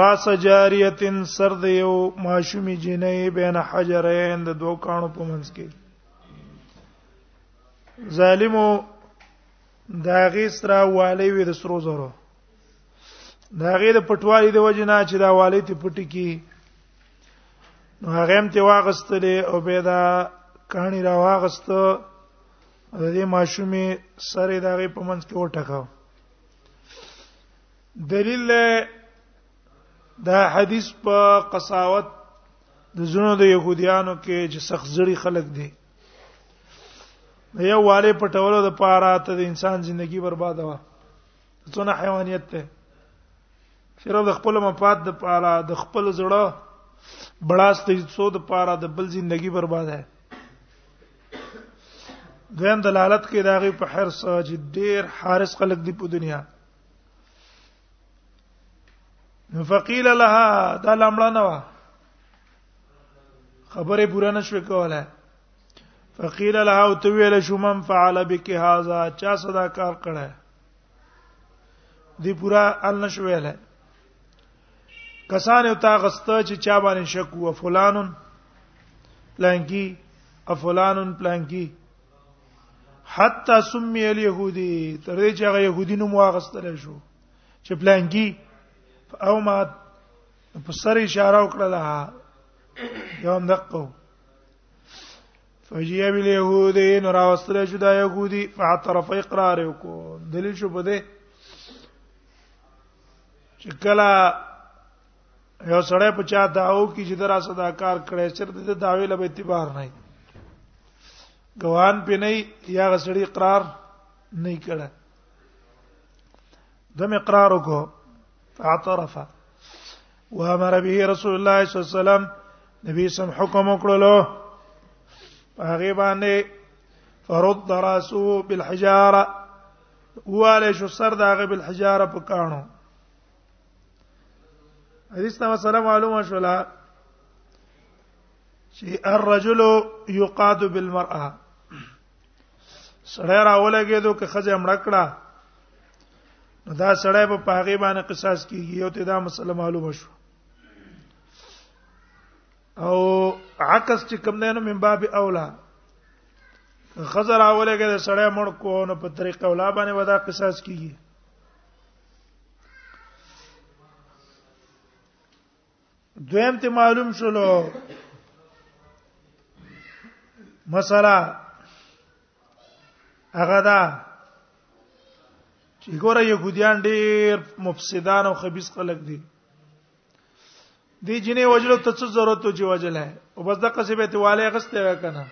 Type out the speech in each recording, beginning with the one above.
راس جاریتن سر د یو ماشومی جنې بین حجرین د دوه کانو په منځ کې ظالمو دا غي سره والی وي د سرو زرو دا غي د پټوالي د وجنه چې دا والی ته پټی کی نو هغه هم ته واغستلې او به دا کہانی را واغست د دې ماشومې سره دا غي په منځ کې وټکاو دلیل دا حدیث په قساوت د زونو د يهوديانو کې چې سخت زړی خلک دي د یو والي پټولو د پاره ته د انسان ژوندۍ برباد و څونه حیوانیت ته شرف د خپل مفاد د پاره د خپل زړه بلاست څو د پاره د بل ژوندۍ برباد ہے دویم دلالت کوي دا غي په حرس چې ډیر حارس خلک دی په دنیا فقیل لها دا لامړه نه وا خبره پوره نشو کوله فقیل لها او تو ویل شو من فعل بك هذا چا صدا کار کړه دی پورا ال نشو ویل کسان او تا غسته چې چا باندې شک و فلانن پلانکی افلانن پلانکی حتا سمي اليهودي تر دې چې هغه يهودي نوم واغستل شو چې پلانګي او ما په سر اشاره وکړه ده یو دقه فجیه بل يهودي نو راوستل شو دا يهودي فاعترف اقرار وکړو دلیل شو بده چې کله یو سړی په چا داو کې چې درا صدا کار کړي چې د داوی له اعتبار نه ګوان په نه یا غسړي اقرار نه کړه دم اقرار وکړو اعترف وامر به رسول الله صلی الله علیه وسلم نبی سم حکم وکړلو هغه باندې فرد راسو بالحجاره واله شو سر داغه بالحجاره په کانو حدیث نمبر سلام معلومه شولا چې الرجل یقاد بالمرأه سړی راولګېدو که خځه مړ کړه نو دا سړی په پاغي باندې قصاص کیږي یو ته دا مسله معلومه شو او عکس چې کوم نه من باب اولا خزر اولګه د سړی مړ کو نو په طریقه اولا باندې ودا قصاص کیږي دویم ته معلوم شلو مساله هغه دا چې ګوره يهوديان ډېر مفسدان او خبيث خلک دي دی جنې وجلو ته څه ضرورت و چې وجل ہے او بس د قصبه ته والے غسته وکنه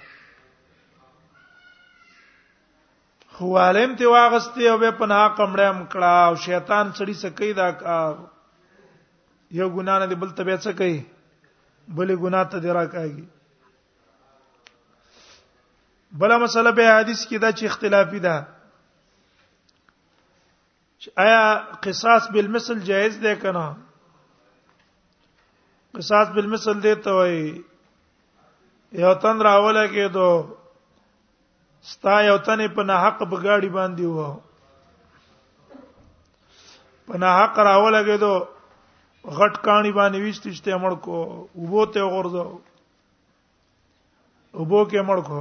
خو عالم ته واغستې او به پناه کمړې هم کړه او شیطان سړی سکی دا کار یو ګنا نه دی بل ته به څه کوي بلې ګنا ته درا کوي بل مسله به حدیث کې دا چې اختلافي ده آیا قصاص بالمثل جائز ده کنه قصاص بالمثل دی ته وای یو تن راوله کې دوه ستا یو تنه په نه حق په گاډي باندې و په نه حق راولګې دو غټ کانی باندې وشتشته مړ کو وبو ته غورځو وبو کې مړ کو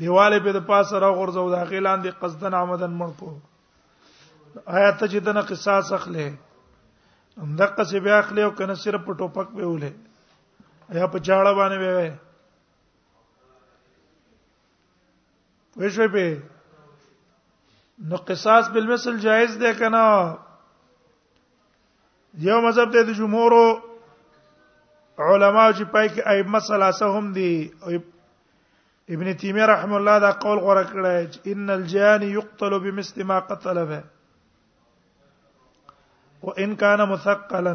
دیواله په د پاسه را غورځو دا غیلان دی قصدن آمدن مړ کو آیا ته چې دنه قصاص اخلې هم دغه څه بیا اخلې او کنه صرف په ټوپک به ولې یا په جاړه باندې وې وښوي به نو قصاص بالمثل جائز ده کنه یو مذهب ته د جمهور علما چې پای کې ایب مسله سهم دي ابن تیمیه رحم الله دا قول غوړه کړی چې ان الجان يقتل بمثل ما قتل به وان كان مثقلا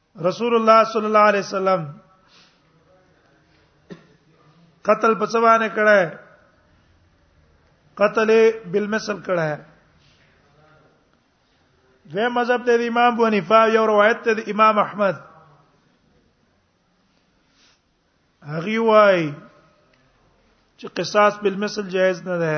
رسول الله صلی الله علیه وسلم قتل په څوانه کړه قتل بالمثل کړه دوی مذهب ته امام ابو حنیفه یو روایت ته امام احمد هغه وای چې قصاص بالمثل جائز نه ده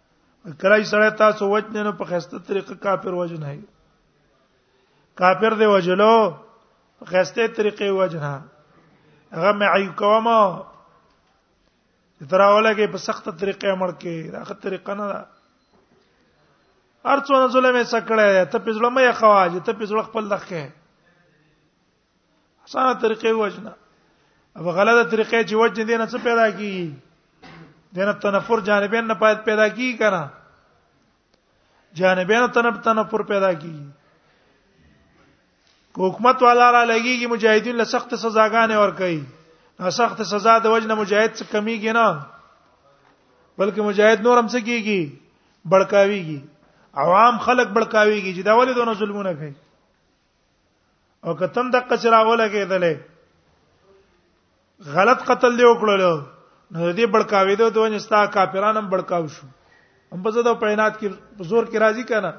کله سره تاسو وجنه نو په خسته طریقه کافر وجنه هي کافر دی وجلو په خسته طریقې وجنه هغه معي کوم تراوله کې په سخته طریقې امر کې دا خه طریقه نه ده ارڅونه ظلم یې سکړه ته په ظلم یې خواج ته په ظلم خپل دخه اسانه طریقې وجنه او غلطه طریقې چې وجنه دینه څه پیدا کی دینه تنفر جانبین نه پات پیدا کی کنه جانبین تنب تنفر پیدا کی حکومت والا را لګیږي مجاهدین له سخت سزاګانې ور کوي نو سخت سزا د وجنه مجاهد څخه کمیږي نه بلکې مجاهد نور هم څه کیږي بړکاویږي عوام خلک بړکاویږي چې دا ولې دونه ظلمونه کوي او کتم د قچرا ولګېدلې غلط قتل دی وکړل نو دې بړکاوي دوه دوه نستا کافرانم بړکاو شو هم په زده پینات کې زور کې راضی کنه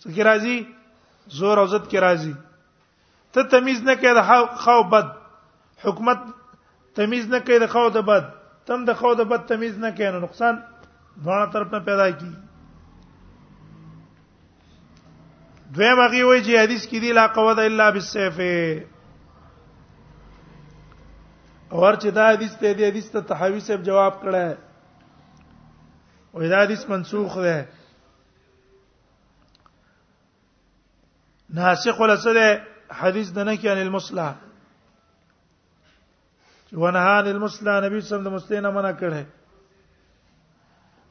څه کې راضی زور او عزت کې راضی ته تمیز نه کړې د خو بد حکومت تمیز نه کوي د خو د بد تم د خو د بد تمیز نه کوي نو نقصان دواړه طرف نه پیدا کی دویم هغه وی چې حدیث کې دی لا قوت الا بالسيف اور چې دا حدیث ته دی حدیث ته تحوی صاحب جواب کړه او دا حدیث منسوخ ده ناسخ ولا سره حدیث دنه کې ان المصلح ونهان المصلح نبی صلی الله علیه وسلم د مصلح نه منع کړه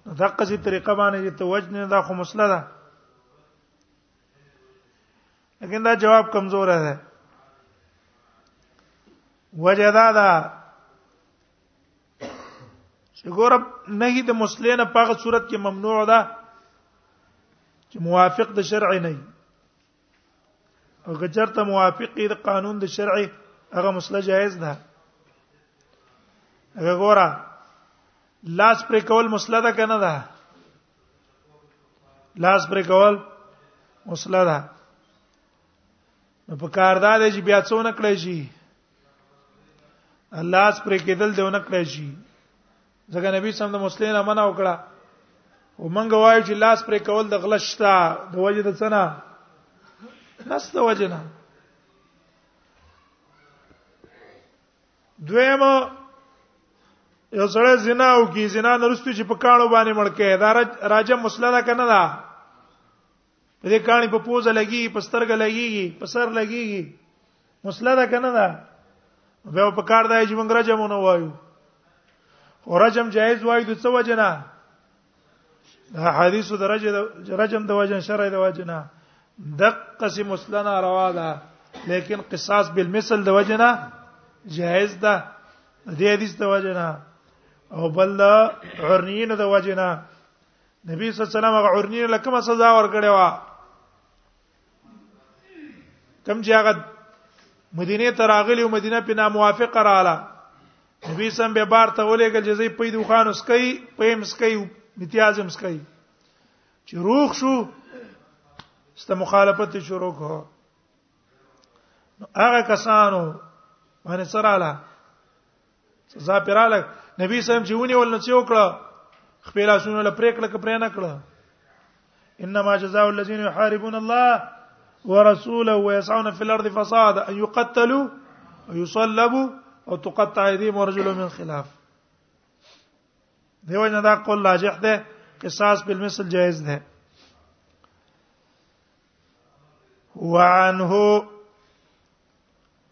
دغه سي طریقه باندې چې توجه نه دا خو مصلح ده لیکن دا جواب کمزور ہے وجہ دا دا چې ګور نهي د مسلمانه په هغه صورت کې ممنوع ده چې موافق د شرع نه وي او ګجرته موافق د قانون د شرع هغه مسله جایز ده هغه ګوره لاس پر کول مسله ده کنه ده لاس پر کول مسله ده نو په کار دا دی چې بیا څونه کړی شي الله اس پر کېدل دی ونه کړی شي ځکه نبی سم د مسلمان امنه وکړه او منګ وایو چې لاس پر کول د غلشتا د وجه د څنا نس د وجه نه دویم یو سره زنا او کی زنا نرستو چې په کانو باندې مړکه دا راجه مسله ده کنه دا په دې کاني په پوزه لګي په سترګ لګيږي په سر لګيږي مسله ده کنه ده به په کار دی چې موږ رجم نه وایو او رجم جایز وایو د څه وجنه دا حدیث د رجم رجم د وجن شرع د وجنه دقه سي مسلنا روا ده لیکن قصاص بالمثل د وجنه جایز ده د دې حدیث د وجنه او بل عرنین د وجنه نبی صلی الله علیه وسلم هغه عرنی له کومه سزا ورکړې و کم چې هغه مدینه ته راغلی او مدینه په ناموافقه رااله نبی سم به بار ته ولېګل چې زی پیدو خان اسکای پیم اسکای امتیاز اسکای چې روخ شو ست مخالفت شروع کو هغه کسانو باندې سره اله سزا پراله نبی سم چې ونی ول نو څه وکړه خپل اسونه له پریکړه کې پرې نه کړه انما جزاء الذين يحاربون الله ورسوله ويسعون في الارض فسادا ان يقتلوا ويصلبوا او تقطع ايديهم ورجلهم من خلاف دیو نه دا قول راجح ده قصاص بالمثل جائز ده وعنه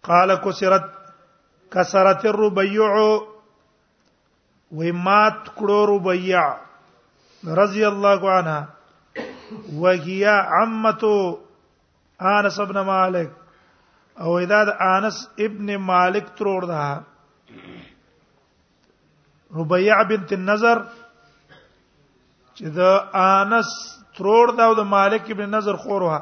قال كسرت كسرت الربيع ومات کړو ربيع رضي الله عنها وهي عمته انس ابن مالک او اذا انس ابن مالک ترور ده ربيع بنت النظر چې د انس ترور ده او د مالک ابن نظر خورها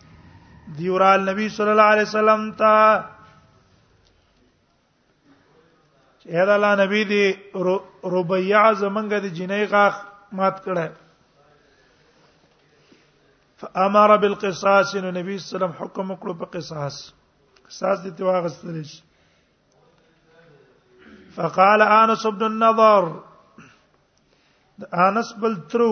دیورال نبی صلی الله علیه وسلم ته اے دا الله نبی دی ربيع زمنګ د جنې غاخ مات کړه فامر بالقصاص نو نبی صلی الله علیه وسلم حکم وکړو په قصاص قصاص دي ته واغستل شي فقال انس بن النضر انس بل ترو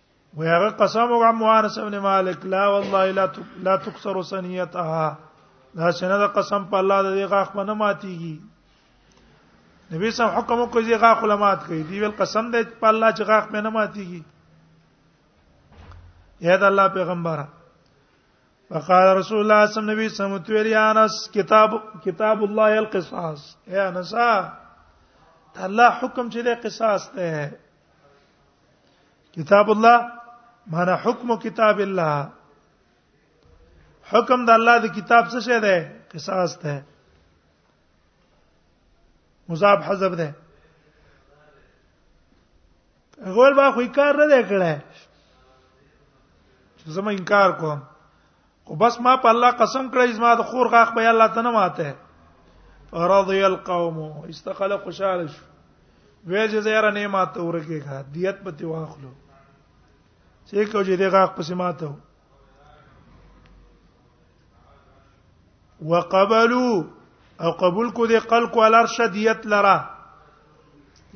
وی هغه قسم وکړه موارث ابن مالک لا والله لا لا تكسر سنيتها دا څنګه د قسم په الله د دې غاخ باندې ماتيږي نبی صاحب حکم کوي چې غاخ علمات کوي دی ول قسم دې په الله چې غاخ باندې ماتيږي یا د الله پیغمبره فقال رسول الله صلی الله علیه وسلم تویل انس کتاب کتاب الله القصاص اے انس ته الله حکم چې له قصاص ته کتاب الله معنا حکم کتاب الله حکم د الله د کتاب څه شه ده قصاص ده مضاف حذف ده غول با خو کار نه دی کړی زما انکار کوم خو بس ما په الله قسم کړی زما د خور غاخ به الله ته نه ماته فرضي القوم استقل خوشاله شو وې چې زیاره نه ماته ورکه کا دیت پتی واخلو چې کو چې د غاخ پسې ماته وقبلوا او قبول کو دې قلق ولر شدیت لرا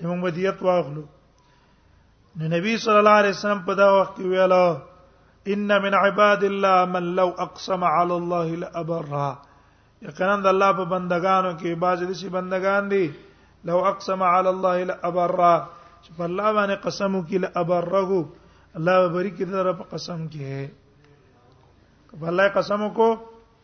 موږ به دیت واخلو نو نبی صلی الله علیه وسلم په دا وخت کې ویل ان من عباد الله من لو اقسم على الله لابرها یقینا د الله په بندگانو کې بعضی د شي بندگان دي لو اقسم على الله لابرها چې په الله باندې قسم وکړي لابره الله به بری کې د رب قسم کې په الله قسم وکړو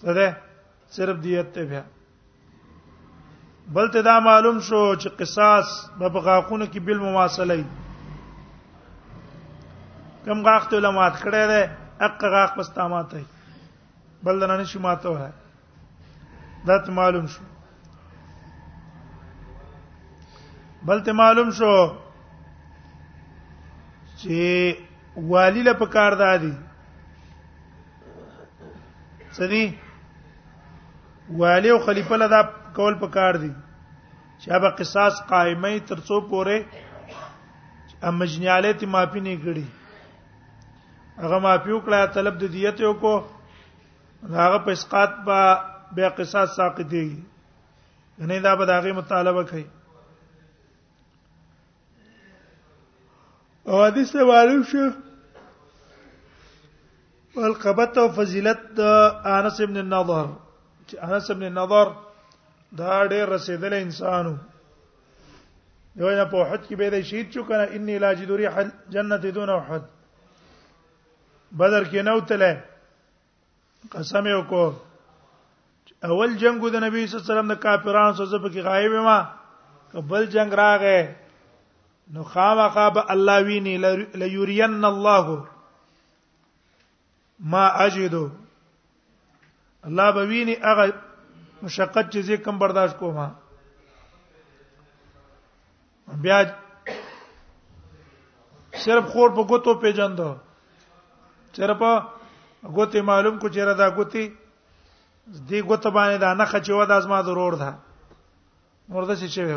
ته ده صرف دیت ته بیا بلته دا معلوم شو چې قصاص په بغاقونه کې بل مواصله ای کم غاخ ته علماء کړه ده اق غاخ پستامات ای بل نه نشي ماته وه دا ته معلوم شو بل ته معلوم شو چې والی له پکار دادی سدي والی او خلیفہ لدا کول پکار دي چې هغه قصاص قائمه ترڅو پوره امجنیاله تی معافی نه کړي هغه معافی وکړه طلب د دیت یو کو هغه په اسقاط با بیا قصاص ساقط دی نه دا به داغه مطالبه کوي او حدیث ته معلوم شو القبت او فضیلت د انس ابن النضر چې انس ابن النضر دا ډېر رسیدل انسانو یو نه په حد کې به د شهید شو کنه انی لا جدوری حد جنت دون حد بدر کې نو تله قسم یو کو اول جنگ د نبی صلی الله علیه وسلم د کافرانو سره زپ کې غایب ما قبل جنگ راغې نو خامخا به الله ویني ليرين الله ما اجد الله به ویني هغه مشقت چې زه کم برداشت کوم بیا صرف خور په ګوتو پیجند صرف ګوتې معلوم کو چیرې دا ګوتې دې ګوتې باندې دا نه خچو دا زما ضرور ده مرده شي شوی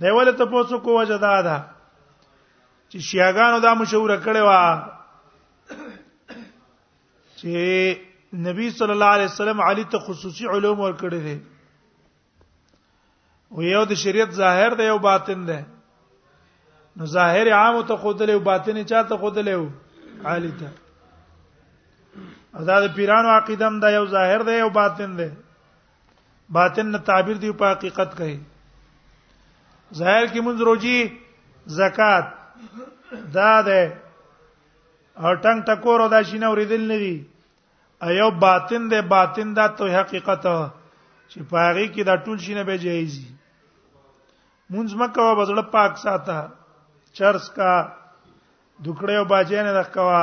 دی ولې ته پوسو کو وجه دا ده چې شیعاګانو دا مشوره کړې و چې نبی صلی الله علیه وسلم علی ته خصوصي علوم ورکړي دي او یو د شریعت ظاهر دی او باطن دی نو ظاهر عام ته خودلې او باطن چاته خودلې او عالی ته دا د پیرانو عقیدم دا یو ظاهر دی او باطن دی باطن نه تعبیر دی په حقیقت کوي ظاهر کې مونږ روزي زکات دا ده او ټنګ ټکور او دا شینه ورېدل نه دي ایو باطن ده باطن دا ته حقیقت چې پاره کې دا ټول شینه به جایزي مونږ مکه و بزړه پاک ساته چرس کا دکړې او باجې نه رخوا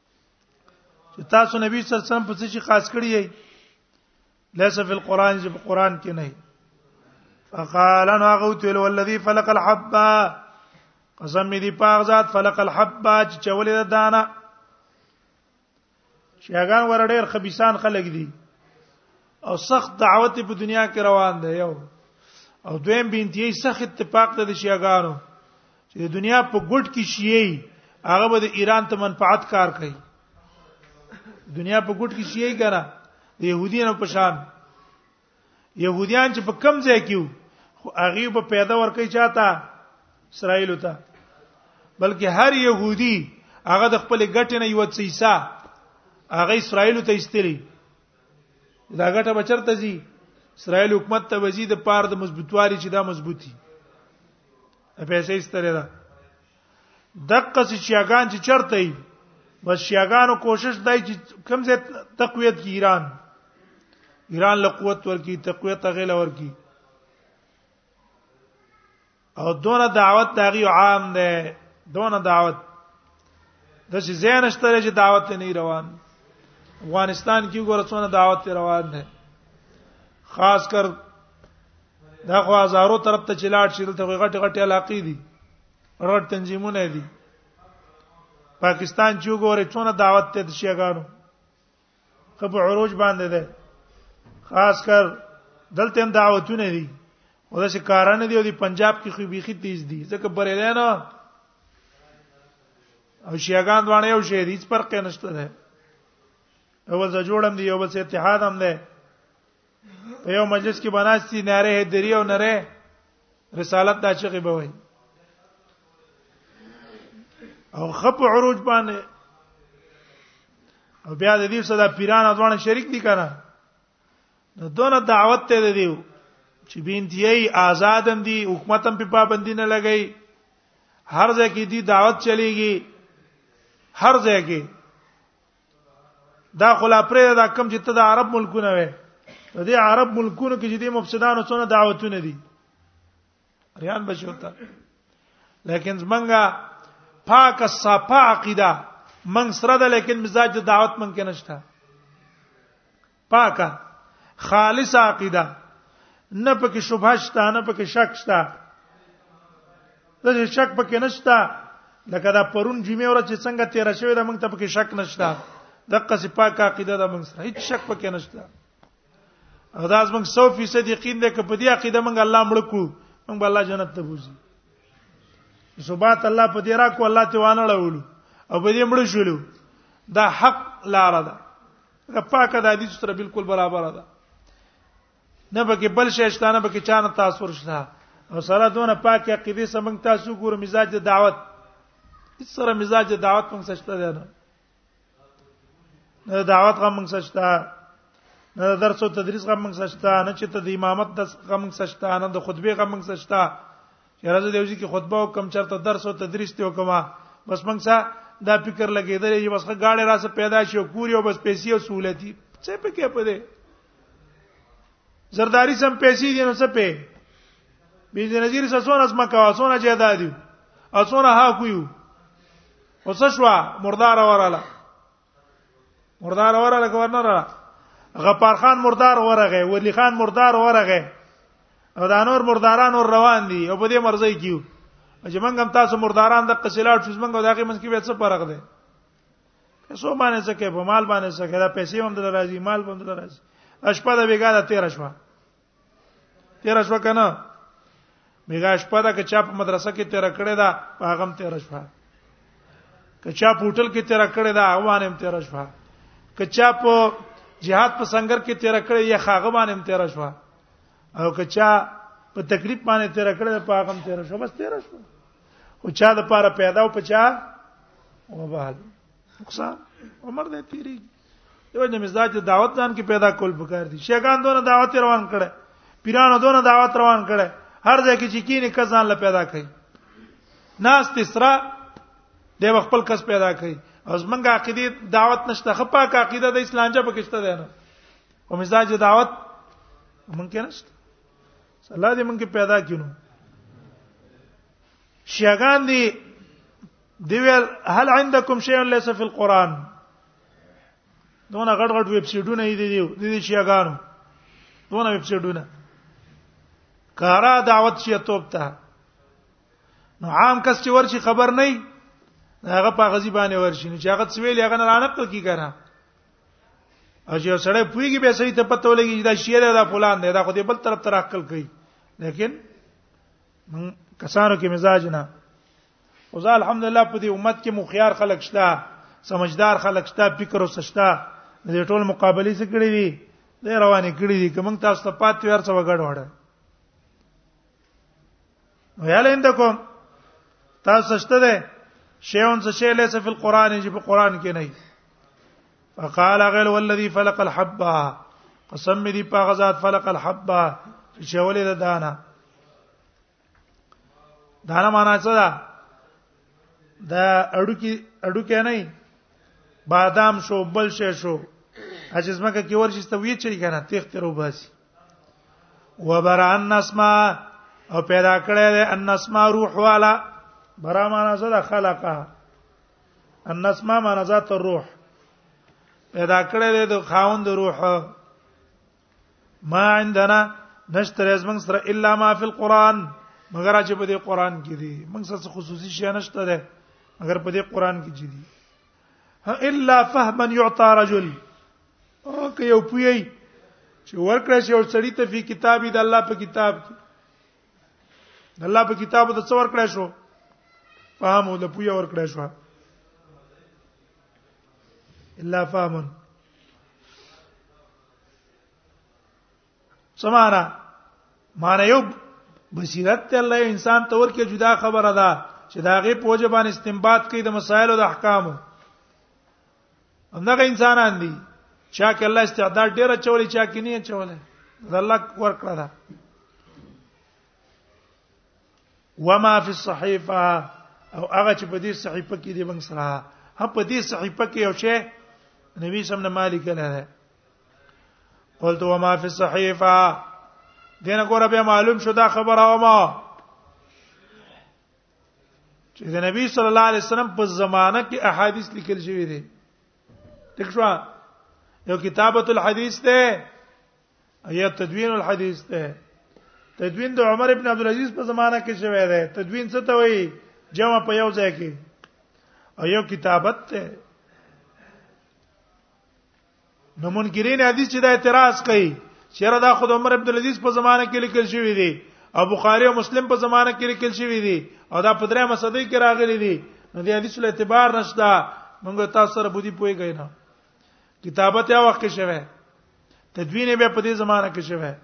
چې تاسو نبی صلی الله علیه وسلم په څه خاص کړی یې ليس فی القران چې په قران کې نه فقال انا غوت والذي فلق الحبه قسم می دی پاغ ذات فلق الحبه چې چولې د دانا شیاغان ور ډېر خبيسان خلک دي او سخت دعوت په دنیا کې روان دی یو او دویم بنتي سخت اتفاق د شیاغانو چې د دنیا په ګډ کې شي هغه به د ایران ته منفعت کار کوي دنیا په ګډ کې شي کنه د يهوديانو په شان يهوديان چې په کم ځای کې خو هغه به پیدا ور کوي چاته اسرائیل ته بلکې هر يهودي هغه د خپل ګټې نه یو څه حصہ هغه اسرائیل ته ایستلی دا ګټه بچرته زی اسرائیل حکومت ته وزید پاره د مضبوطوالي چې دا مضبوطی د پیسې استره ده دقه چې شیاغان چې چرته وي بس شیاغانو کوشش دای چې کم زه تقویت کی ایران ایران له قوت ورکی تقویت غیله ورکی او دون دعوت دغه عام ده دون دعوت د چې زین شته چې دعوت نه روان افغانستان کې ګورڅونه دعوت روان ده خاص کر دا خو هزارو طرف ته چلاړ شي دلته غټ غټ علاقې دي غټ تنظیمونه دي پاکستان چې وګوره څونه دعوت ته د شیګانو خپ عروج باندې ده خاص کر دلته هم دعوتونه دي ودا چې کارانه دي او دی پنجاب کې خو بيخي تیز دي ځکه پرې ده نه او شیګان دوانه یو شی هیڅ فرق نشته ده اول ځ جوړم دی یو بل اتحاد هم ده په یو مجلس کې بناستی ناره هدری او نره رسالت دا چغي به وي او خپ عروج باندې او بیا د دې صدا پیران ځوان شریک دي کنه نو دونه دعوت ته دی چې بینتیي آزادم دي حکومتم په پابندی نه لګي هر ځای کې دي دعوت چلیږي هر ځای کې دا خلا پرې دا کم چې ته د عرب ملکونه وې د دې عرب ملکونو کې چې د مفسدانو څونه دعوتونه دي ریان بشوتا لیکن زمنګا پاک صفا عقیده من سره ده لیکن مزاج د دعوت من کې نشته پاکه خالص عقیده نه پکې شبهه شته نه پکې شک شته دا شک پکې نشته لکه دا پرون جمعې ورځ چې څنګه تیر شوی دا موږ ته پکې شک نشته دغه سی پاکه عقیده دا موږ سره هیڅ شک پکې نشته او دا زموږ 100% یقین دی چې په دې عقیده موږ الله مړ کړو موږ به الله جنت ته بوزي صبات الله په دې راکو الله ته وانه لولو او په دې مړ شولو دا حق لار ده دا پاکه د حدیث سره بالکل برابر ده نه به کې بل شي شته نه به کې چانه تاثیر شته او سره دونه پاکه عقیده سمنګ تاسو ګور مزاج د دعوت سره مزاج د دعوت موږ سچته ده نه نه دعوت غو موږ سچته نه درس او تدریس غو موږ سچته نه چې ته د امامت د غو موږ سچته نه د خطبه غو موږ سچته یاره زه د یوځي کې خطبه او کم چرته درس او تدریس ته وکم بس موږ څه دا فکر لګیدل چې بس غاړه راسه پیدا شي او کوري او بس پیسې او سہولتي څه په کې پدې زرداری سم پیسې دي نو څه په بیز نظیر سسون از مکه واسونه جیدا دي اسونه ها کویو اوس شو مردار وراله مردار وره لکه ورنه را غفار خان مردار ورغه ولی خان مردار ورغه او دا نور مرداران ور روان دي او په دې مرزي کیو چې موږ هم تاسو مرداران د قصلاټ شوز موږ دغه منځ کې به څه فرق دی پیسو باندې څه کې په مال باندې څه کې دا پیسې هم د راځي مال هم د راځي اشپا د بیګا د 13 شپه تیر شو کنه میګه شپه دا که چا په مدرسه کې تیر کړی دا هغه هم تیر شو که چا په هوټل کې تیر کړی دا هغه هم تیر شو که چا په jihad په سنگر کې تیر کړی یا هغه باندې هم تیر شو او که چا په تکلیف باندې تیر کړی په هغه هم تیر شو بس تیر شو او چا د پاره پیدا او په چا وبال نقصان عمر دې تیریږي یو نه مزدا چې دعوت ځان کې پیدا کول پکار دي شیخان دونه دعوت روان کړي پیرانو دونه دعوت روان کړي هر ځای کې چې کینې کزان له پیدا کړي ناس تسرا د خپل کس پیدا کړي او زمونږه عقیده دعوت نشته خپه کا عقیده د اسلام جبه کېشته ده نه او مزاج دعوت مونږ کې نشته الله دې مونږ پیدا کینو شیعاګان دي دی ویل هل عندكم شيء ليس في القران دونه غټ غټ ویب سټونه دي دي دي شيګانو دونه ویب سټونه کارا دعوت شي توپ ته نو عام کس چې ورشي خبر نه هغه په غزي باندې ورشي نو چې هغه سویل هغه نه رانقل کی کنه او چې سړی پویږي به سړی ته پته ولګي چې دا شعر دا فلان دی دا خو دې بل طرف تر عقل کوي لیکن کسانو کې مزاج نه او زه الحمدلله په دې امت کې مخيار خلک شته سمجدار خلک شته فکر وسشته دې ټول مقابله سره کړې دي دې روانې کړې دي کوم تاسو ته پات ویار څه وګړ وړه ویاله اندکم تاسو شته ده شیون څه شی لیسه په قران چې په قران کې نه فقال غل والذي فلق الحبه قسم دې په غزاد فلق الحبه چې شولې ده دانا دا نه معنا څه ده دا اډوکی اډوکی نه بادام شو بل شي شو اجز مکه کې ورشي ستوي چي کنه تخت رو باسي وبران نسما او پیدا کړی دی ان نسما روح والا برا معنا څه ده خلقه ان نسما معنا ذات الروح پیدا کړی دی د خاوند روح ما عندنا نشتر از موږ سره الا ما فی القران مگر چې په دې قران کې دي موږ سره خصوصي شی نشته ده مگر په دې قران کې چې دي الا فهما يعطى رجل او که یو پوی چې ورکړی شي او سړی ته فی کتابی د الله په کتاب کې د الله په کتاب د څور کړی شو فهم او د پوی ور کړی شو الا فهمن سمانا معنی یو بصیرت ته الله انسان تور کې جدا خبره ده چې دا غي پوجا باندې استنباط کوي د مسائل او د احکامو همدغه انسانان دي چا کې الله استعداد ډیر چولې چا کې نه چولې دا الله ورکړه ده وما فی الصحیفه او هغه چې په دې صحیفه کې دی بنګ سره هم په دې صحیفه کې یو شی نبی سم نه مالک نه ده قلت وما فی الصحیفه دینه ګور بیا معلوم شو دا خبره او ما چې د نبی صلی الله علیه وسلم په زمانہ کې احادیث لیکل شوی دي تک شو یو کتابت الحدیث ته ایا تدوین الحدیث ده تدوین د عمر ابن عبد العزيز په زمانہ کې شوی دی تدوین څه ته وایي جمع په یو ځای کې او یو کتابت ته نو منکرین حدیث چې دا اعتراض کوي چیرې دا خود عمر ابن العزيز په زمانہ کې لیکل شوی دی او بخاری او مسلم په زمانہ کې لیکل شوی دی او دا په درې مسدې کې راغلي دي نو د حدیث له اعتبار نشته موږ تاسو سره بودی پوي غینا کتابت یا وخت کې شوه تدوین به په دې زمانہ کې شوه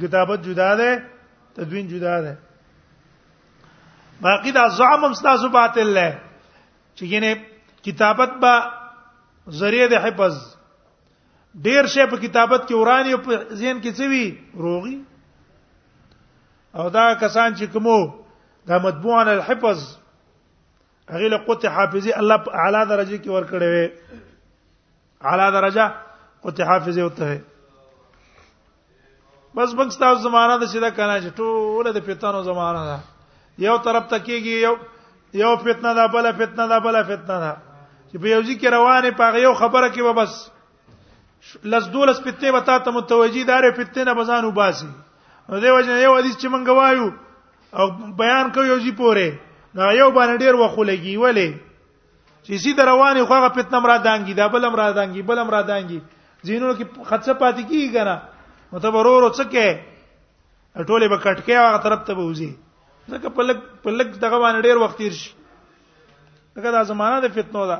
کتابت جدا ده تدوین جدا ده باقی دا زعم هم تاسو باطل له چې ینه کتابت با ذریعہ د حفظ ډیر شی په کتابت کې ورانی په ذهن کې څه وی روغي او دا کسان چې کومو دا مطبوعا الحفظ هغه له قوت حافظي الله په اعلی درجه کې ور کړې وي اعلی درجه قوت حافظي وته وي بس موږ تاسو زمانہ د شیدا کنه چې ټول د پیتانو زمانہ ده یو طرف ته کېږي یو یو فتنه ده بل فتنه ده بل فتنه ده چې په یو ځکه روانه پاغه یو خبره کې به بس لس دولس فتنه به تا ته متوجي دارې فتنه بزان وباسي نو دی وجه یو حدیث چې مونږ وایو او بیان کوي یو ځی پوره نو یو باندې ډیر وخت لګي ولې چې سي رواني خو هغه فتنه مراد دانګي دا بل مراد دانګي بل مراد دانګي زینونو کې خدڅه پاتې کیږي کنه نو ته ورورو څه کې ټوله به کټکه هغه طرف ته بوزي ځکه پلک پلک دغه باندې ډیر وخت تیر شي دغه د زمانہ د فتنو ده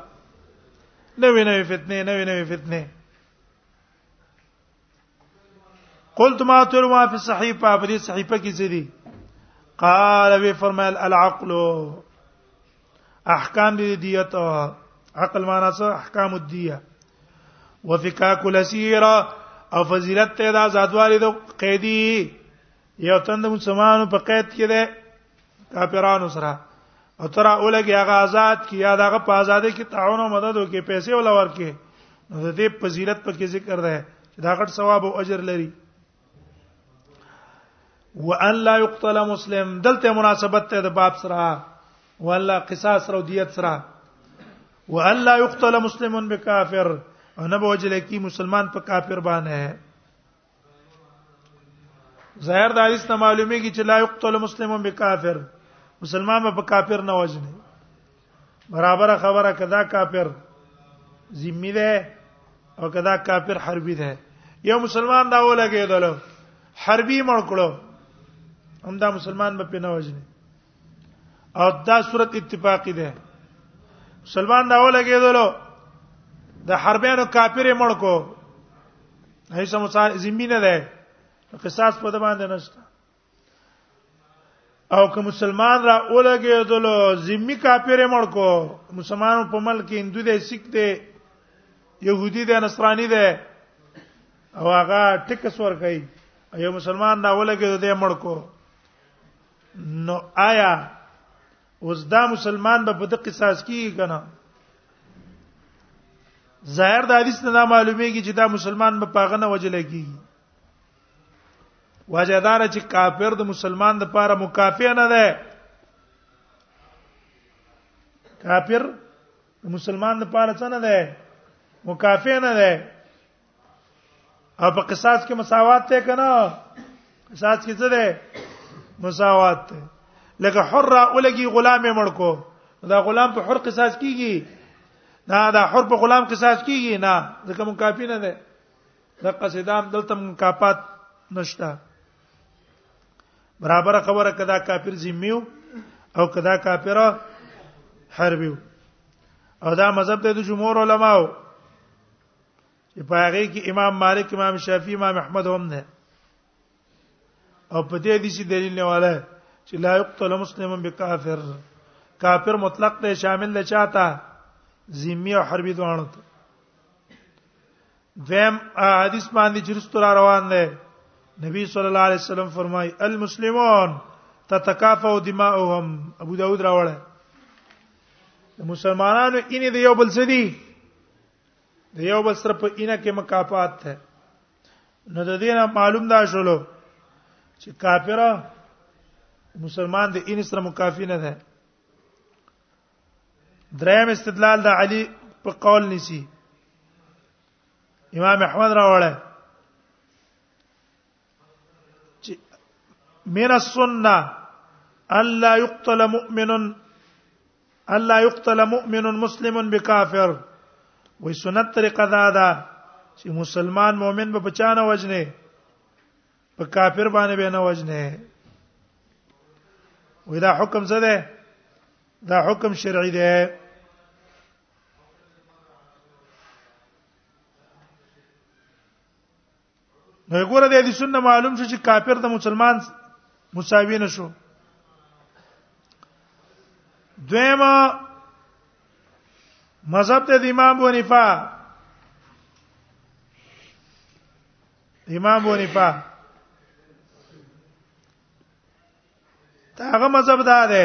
نوې نوې فتنه نوې نوې فتنه قلت ما تر ما في الصحيفه په دې صحيفه کې څه دي قال وی فرمایل العقل احکام دې دیت عقل معنا څه احکام الدیه وفکاک الاسیر او فضیلت ته دا زادوالي د قیدی یو تند مسلمانانو په قید کې ده کافرانو سره او تر اولګي هغه آزاد کی یا دغه په آزادې کې تعاون او مدد وکي پیسې ولا ورکي نو د دې فضیلت په کې ذکر ده چې دا غټ ثواب او اجر لري وان لا يقتل مسلم دلته مناسبت ته د باب سره ولا قصاص او دیت سره وان لا يقتل مسلم بكافر او نه بوجل کی مسلمان په کافر باندې ظاهر د حدیث نه معلومیږي چې لا یقتل مسلمون بکافر مسلمان به په کافر نه وژني برابر خبره کدا کافر ذمہ ده او کدا کافر حربي ده یو مسلمان دا ولګیدل حربي مړ کړو همدا مسلمان به پنه وژني او دا صورت اتفاقی ده سلمان دا ولګېدلو د حربانو کافر مړ کو هیڅ مسار ذمہ نه ده قصاص په دمان ده نشته او که مسلمان را اولګېدلو ذمہ کافر مړ کو مسلمانانو په ملک هندو دي سکھ دي يهودي دي نصراني دي او هغه ټکس ور کوي یو مسلمان دا ولګي د مړ کو نو آیا اوس دا مسلمان به په دې قصاص کیږي کنه ظاهر د حدیث نه معلومیږي چې دا مسلمان به پاغه نه وجل کیږي وجدار چې کافر د مسلمان د پاره مکافئ نه ده کافر مسلمان د پاره څه نه ده مکافئ نه ده او په قصاص کې مساوات ته کنه قصاص کې څه ده مساوات ته لکه حره اولګي غلام یې مړ کو دا غلام په حر قصاص کیږي نه دا حر په غلام قصاص کیږي نه ځکه مون کافی نه ده د قصیدام دلته مون کاپات نشته برابر خبره کدا کافر ذمیو او کدا کافر حربیو او دا مذهب ته د جمهور علماو چې په هغه کې امام مالک امام شافعي امام احمد هم نه او په دې دي چې دلیل نه واله چې لا یقتل مسلم بکافر کافر مطلق ته شامل نه چاته ذمی او حربي دوانو ته دیم حدیث باندې چې رستور روان دی نبی صلی الله علیه وسلم فرمای المسلمون تتکافئ دماؤهم ابو داود راوړل مسلمانانو ان دې یو بل سدي د یو بل سره په اینه کې مکافات ده نو د دینه معلوم دا شولو چې کافره مسلمان د اینه سره مکافی نه ده دریم استدلال د علی په قول نسی امام احمد راوړل چې من السنه الا يقتل مؤمن الا يقتل مؤمن مسلم بكافر وې سنت طریقه دا ده چې مسلمان مؤمن به بچانه وجنه په کافر باندې به نه وجنه وې دا حکم څه ده دا حکم شرعي ده نو ګوره د دې سنت معلوم شو چې کافر د مسلمان مساوی نه شو دویمه مذهب ته د امام ابو حنیفه امام ابو حنیفه دا هغه مذهب دا دی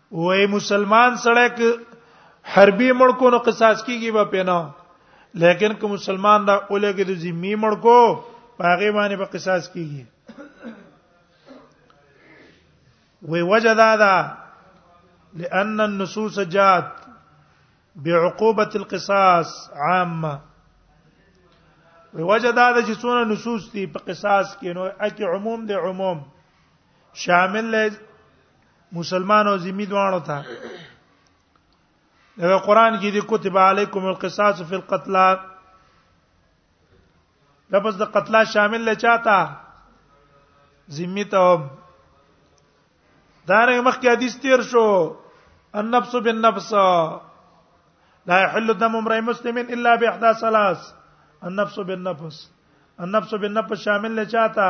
وای مسلمان سره ک حربي ملکو نو قصاص کیږي به پینا لیکن که مسلمان دا اولګي د ذمي ملکو هغه باندې په قصاص کیږي وی وجه دا ده لأن النصوص جاءت بعقوبة القصاص عامه وی وجه دا ده چې څونه نصوص دي په قصاص کې نو اکی عموم دی عموم شامل له مسلمان او ذمي دواړو ته دا قران کې دي کتب علیکم القصاص فی القتل لفظ د قتل شامل له چاته ذمي ته دا رنګ مخکې حدیث تیر شو النفس بالنفس لا يحل دم امرئ مسلم الا باحدى ثلاث النفس بالنفس النفس بالنفس شامل له چاته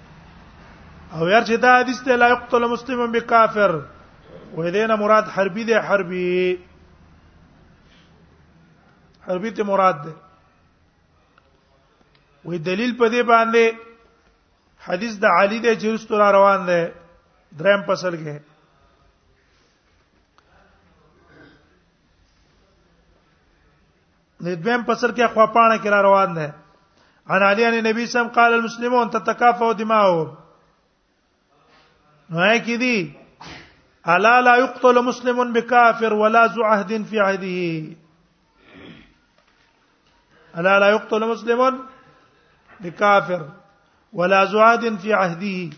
او یار چې دا حدیث ته لا یقتل مسلم بکافر وې دینه مراد حربي دی حربي حربي ته مراد ده وې دلیل په دې باندې حدیث د علی د جرست را روان ده دریم فصل کې د دویم پسر کې خوا پاڼه کې را روان ده ان علی ان نبی سم قال المسلمون تتکافوا دماؤهم نو یې کې دي الا لا يقتل مسلم بكافر ولا ذو عهد في عهده الا لا يقتل مسلم بكافر ولا ذو عهد في عهده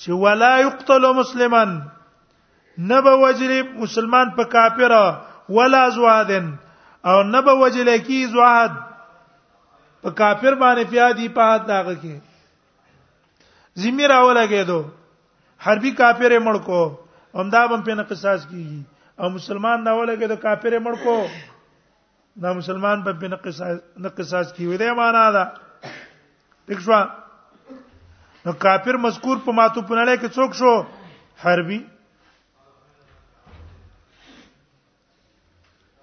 چې ولا یقتل مسلما نبا وجل مسلمان په کافر ولا زوادن او نبا وجل کی زواد په کافر باندې پیادي په حد داغه کې زمير اوله کېدو حربي کافر مړ کو همدا بم په قصاص کیږي او مسلمان دا اوله کېدو کافر مړ کو دا مسلمان په بن قصاص نه قصاص کیوي دا معنا ده ٹھیک شو نو کافر مذکور په ماتو په نړۍ کې څوک شو حربي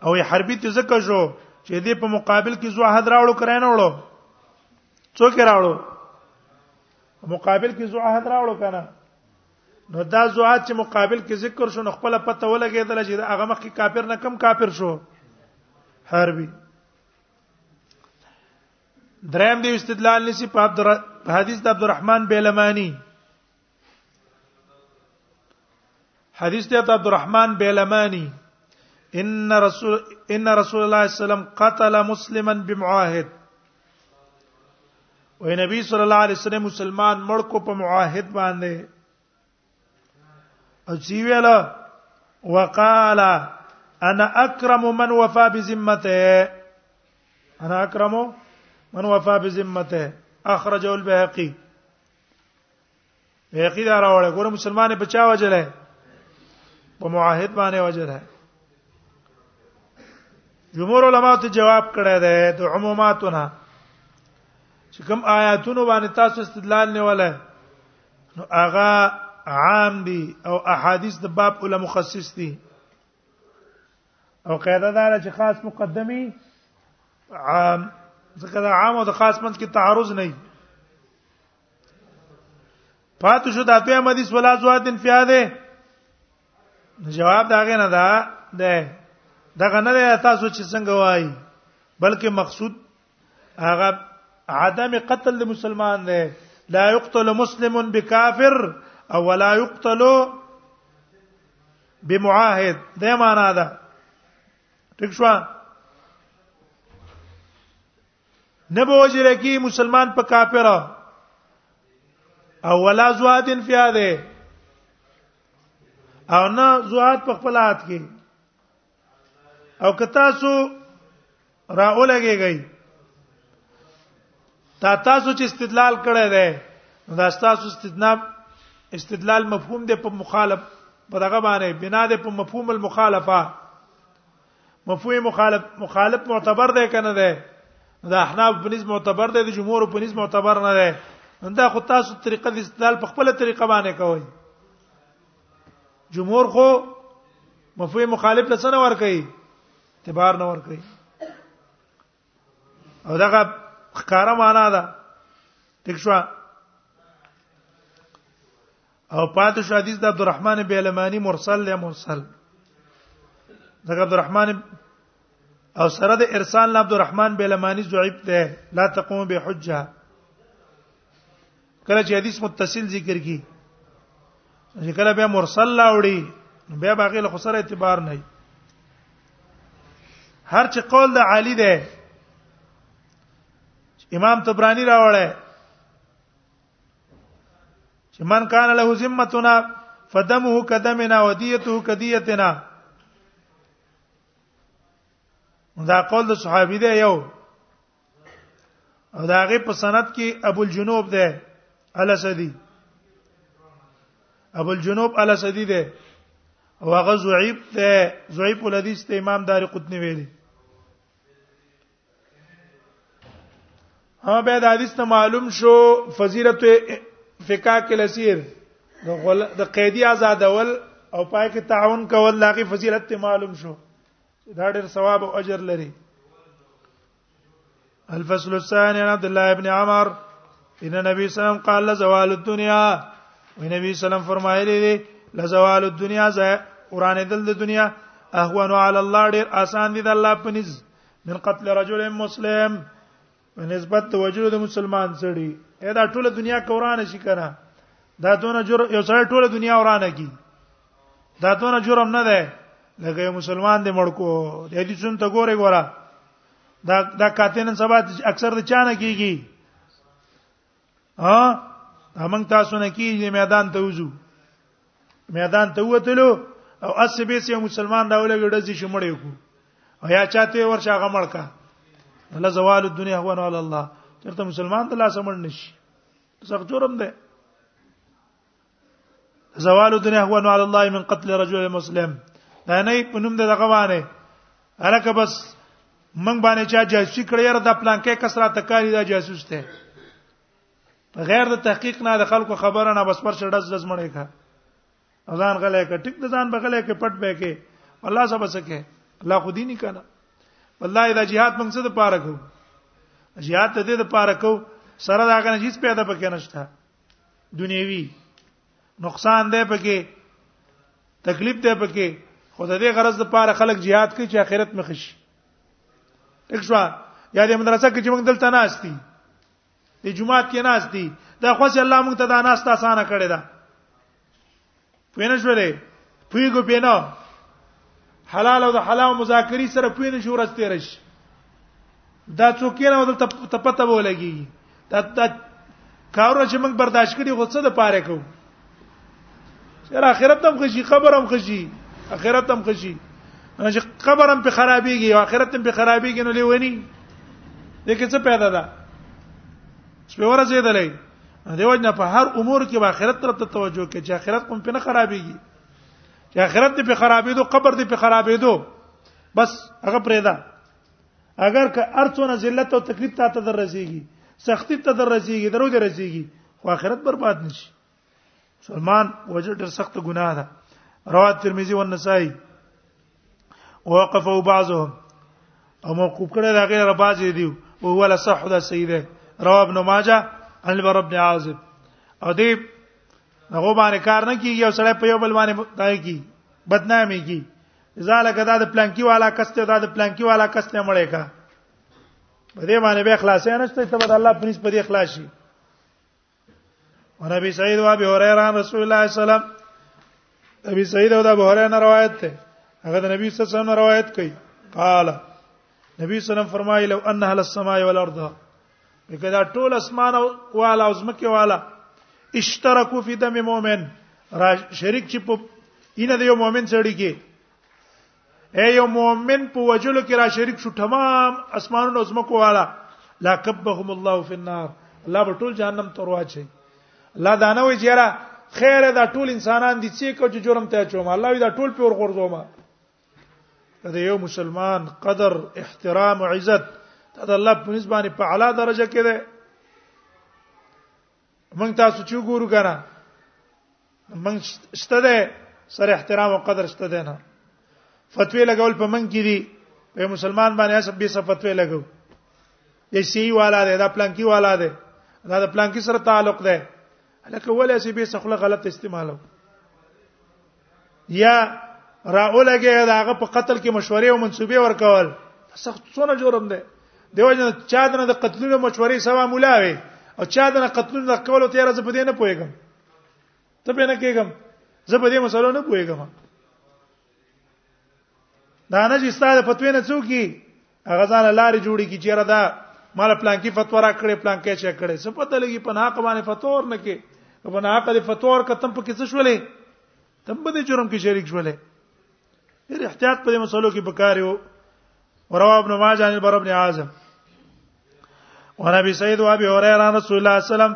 او حربي ته ځکه شو چې دې په مقابل کې زو حد راوړو کراین وړو څوک راوړو مقابل کې زو حد راوړو کنه نو دا زوات چې مقابل کې ذکر شو نو خپل پته ولګېدل چې هغه مخ کې کافر نه کم کافر شو حربي دریم دی استدلال نسی په عبد حدیث د عبدالرحمن بیلمانی حدیث دی عبدالرحمن بیلمانی ان رسول ان رسول الله صلی الله علیه وسلم قتل مسلما بمعاهد وې نبی صلی الله علیه وسلم مسلمان مړ کو په معاهد باندې او چې ویل وقال انا اکرم من وفا بذمته انا اکرم من وفا بذمته اخرجه البهقي یقی دا راوړل ګوره مسلمان په چا وجل ہے په معاهد باندې وجل ہے جمهور علما ته جواب کړی دی د عموماتونه چې کوم آیاتونو باندې تاسو استدلال نه ولا نو هغه عام دي او احادیث د باب علماء مخصص دي او قاعده دار چې خاص مقدمي عام ځکه دا عام او د خاص منځ کې تعارض نه وي پاتو شو دا دوه مدي سولا زوادن فیاده جواب داغه نه دا ده دغه نه ده تاسو چې څنګه وایي بلکې مقصود هغه عدم قتل د مسلمان ده لا يقتل مسلم بكافر او ولا يقتل بمعاهد ده معنا ده ٹھیک شو نه به وجل کی مسلمان په کافر او ولا زوادن فی هذه او نه زواد په خپل حالت کې او که تاسو را اولګیږئ تا تاسو چې استدلال کړی دی دا تاسو استدلال استدلال مفهوم دی په مخالف په دغه باندې بنا دی په مفهوم المخالفه مفهوم مخالف مخالف معتبر دی کنه دی دا احناف په نسبت معتبر دی د جمهور په نسبت معتبر نه دی دا خو تاسو طریقه د استدلال په خپل طریقه باندې کوئ جمهور خو مفهوم مخالف لسنه ور کوي اعتبار نه ور کوي او دغه ښکارا معنا ده ټیک شو او پاتې شو حدیث د عبدالرحمن بیلمانی مرسل له مرسل دغه عبدالرحمن او سره د ارسال عبدالرحمن بیلمانی ضعیف ده لا تقوم بحجه کله چې حدیث متصل ذکر کی چې کله بیا مرسل لاوړي بیا باغی له خسر اعتبار نه هر چې قول د عالی ده امام تبرانی راوړی چې من کان له ذمتنا فدمه قدمنا ودیته قدیتنا دا قول د صحابي دی یو او دا غي په سند کې ابو الجنوب ده الاسدی ابو الجنوب الاسدی ده او هغه ضعیف ده ضعیف الحدیث ته امام دار قطنی ویلي ها به د حدیث ته معلوم شو فضیلت فقہ کې لسیر د غل د قیدی آزادول او پای کې تعاون کول لاغي فضیلت ته معلوم شو چې دا ډېر ثواب او اجر لري الفصل الثاني عن عبد الله بن عمر ان النبي صلى الله عليه وسلم قال زوال الدنيا ونبي صلى الله عليه وسلم فرمایلی دی لزوال الدنيا ورانه دل د دنیا اهون علی الله ډیر آسان دي د الله پنځ من قتل رجل مسلم په نسبت د وجلو د مسلمان سړي دا ټوله دنیا کورانه شي کنه دا دونه جر یو سړی ټوله دنیا ورانه کی دا دونه جرم نه ده لکه یو مسلمان دی مړ کو د دې څون ته ګوره ګوره دا دا کاتنن سبا اکثر د چانه کیږي ها همنګ تاسو نه کیږي میدان ته وځو میدان ته وتلو او اس به سي مسلمان راولې ګډځي شمړې کو او یا چاته ورشه غمړ کا الله زوال الدنيا هو على الله چرته مسلمان ته لا سمړ نشي سخت جرم ده زوال الدنيا هو على الله من قتل رجل مسلم دا نه په نوم دغه باندې الکه بس من باندې چا جاسوسي کړی را د پلان کې کسره تکاری دا جاسوس ته په غیر د تحقیق نه د خلکو خبره نه بس پر شډز دز مړې کا اذان غلې کا ټیک د ځان بغلې کې پټ به کې الله سبا سکه الله خو دې نه کنه والله دا jihad موږ څه د پاره کو jihad ته دې د پاره کو سره دا غنه هیڅ پیدا پکې نشته دنیوي نقصان دی پکې تکلیف دی پکې خو د دې غرض لپاره خلک jihad کوي چې آخرت مخ شي اښوا یا د مدرسې کې چې موږ دلته ناشتي د جمعات کې ناشتي دا خو چې الله موږ ته دا ناشته اسانه کړې ده پوینه شولې پیګو پینا حلال او د حلال مذاکری سره پوینه شو ورځ تیر شي دا څوک نه ودل ته پته ولګي دا دا کارونه چې موږ برداشت کړي غوڅه د پاره کو چر اخرت هم خوشي خبر هم خوشي اخرت هم خوشي نو چې خبر هم په خرابيږي او اخرت هم په خرابيږي نو لیونی دغه څه پیدا ده سپورځې دلې دیو جن په هر امور کې به آخرت طرف ته توجه کوي چې آخرت کوم په نه خرابېږي چې آخرت دې په خرابېدو قبر دې په خرابېدو بس هغه پرې ده اگر که ارڅونه ذلت او تکلیف ته ته درځيږي سختی ته درځيږي درو درځيږي خو آخرت برباد نشي سلمان وجه ډېر سخت ګناه ده رواه ترمذی او نسائی وقفوا بعضهم او موقوف کړه دا غیر بعض دی او هو لا صح دا صحیح ده رواه ابن ماجه عن البر بن عازب او دې هغه باندې کار نه کیږي او سړی په یو بل باندې دای کی بدنامي کی ځاله کدا د پلانکی والا کسته دا د پلانکی والا کسته مړې کا په دې باندې به اخلاص نه شته ته بد الله پنځ په دې اخلاص شي ونبي سعيد وابي هريره عن رسول الله صلى الله عليه وسلم ابي سعيد او د ابو هريره روایت ده هغه د نبی صلی الله علیه وسلم روایت کوي قال نبی صلی الله علیه وسلم فرمایي لو ان اهل السماء والارض کدا ټول اسمان او والا او زمکه والا اشترکو فی دم مؤمن را شریک چې په اینه د یو مؤمن سړی کې اے یو مؤمن په وجلو کې را شریک شو تمام اسمانونو زمکو والا لا کبهم الله فی النار الله به ټول جهنم ته ورواچي الله دا نه وی چیرې خیر دا ټول انسانان دي چې کوم جرم ته چوم الله دا ټول په ورغورځوم دا یو مسلمان قدر احترام عزت دا الله په نسبت په اعلی درجه کې ده موږ تاسو چې ګورو کنه موږ شته ده سره احترام او قدر شته ده نه فتوی لګول په موږ کې دي په مسلمان باندې سب به فتوی لګو د سی والا ده دا پلانکی والا ده دا د پلانکی سره تعلق ده لکه ولې چې به څخله غلط استعمالو یا راولګه داغه په قتل کې مشورې او منسوبې ورکول سخت څونه جرم دی دیو جن چا دنه د قتلونو مشورې سوا مولا وي او چا دنه قتلونو د کولو تیار زه په دې نه پويګم ته په نه کېګم زه په دې مسلو نه پويګم دا نه چې ستاسو فتوی نه څوک کی هغه ځان لارې جوړی کی چیرې دا مال پلان کې فتوا را کړې پلان کې چا کړې څه پته لګي په ناقه باندې فتور نه کې په ناقه دې فتور کتم په کې څه شولې تم په دې جرم کې شریک شولې ډېر احتیاط په دې مسلو کې پکاره وو وروا ابن ماجه عن بر ابن عازم ونبي سيد وابي هريره رسول الله صلى الله عليه وسلم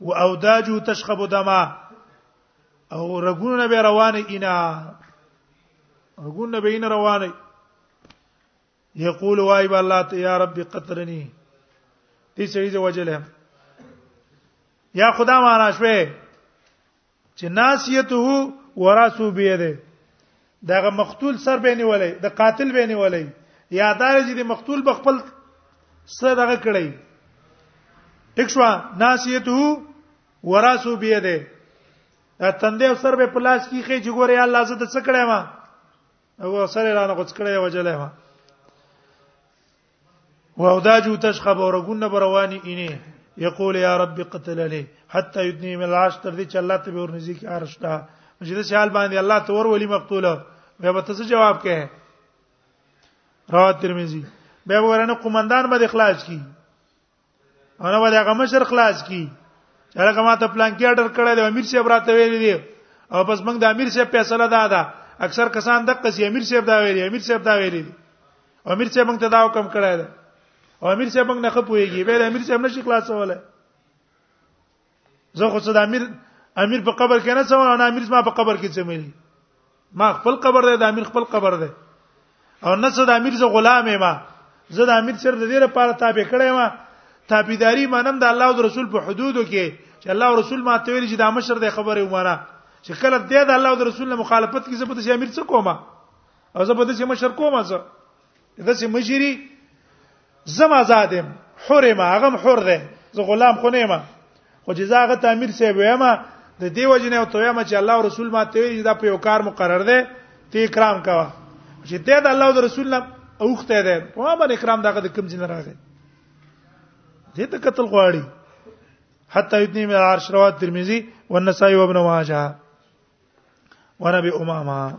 و اوداجو تشخب دما او رګونه به روان اینا رګونه به اینا روان یقول وای با الله ته یا رب قطرنی دې سړي ز وجله یا خدا معنا شوه چې ناسیته وراسو بيده دغه مقتول سر به نیولای د قاتل به نیولای یا دا چې د مقتول به خپل سره دغه کړی اکشوا ناسیته وراسو بيده دا تندې سر به پلاس کیږي چې ګوره الله زه د څه کړم او سره رانه کوڅ کړی وجلې ما او دا جو تشخب اورګونه برواني اینه یقول یا رب قتل له حتا یدنی مل عاش تر دې چې الله ته به ورنځي کې عرش تا چې د سیال باندې الله ته ور ولي مقتوله بیا به تاسو جواب کې رواه ترمذی بیا ورنه قومندان باندې اخلاص کی انا ولې هغه مشر خلاص کی هغه ما ته پلان کې آرډر کړی دی امیر صاحب راته ویلی دی او بس موږ د امیر صاحب فیصله دا ده اکثر کسان د قصې امیر صاحب دا ویلی امیر صاحب دا ویلی امیر صاحب موږ ته دا حکم کړی دی او امیر صاحب موږ نه خپويږي به امیر صاحب نشي خلاصوله زه خو صدا امیر امیر په قبر کې نه سم او نه امیر ما په قبر کې سم ما خپل قبر دی د امیر خپل قبر دی او نه صدا امیر زه غلام ما زه د امیر سره د دې لپاره تابع کړی ما تابعداري منم د الله او رسول په حدودو کې چې الله او رسول ما ته ویل چې دا مشر د خبره ومانه چې کله دې د الله او رسول مخالفت کې زه په دې امیر څه کومه او زه په دې مشر کومه زه داسې مجری زم آزادم حرمه هغه حر ده زه غلام خو نه ما خو جزاغه تعمیر سی ویما د دیو جن او تو یما چې الله او رسول ما ته وی دا په یو کار مقرر ده ته اکرام کوا چې ته د الله او رسول الله اوخته ده په ما باندې اکرام دغه د کم جن راغی دې ته قتل غواړي حتی ابن من عرش رواه ترمذی والنسائی وابن ماجه ونبي امامه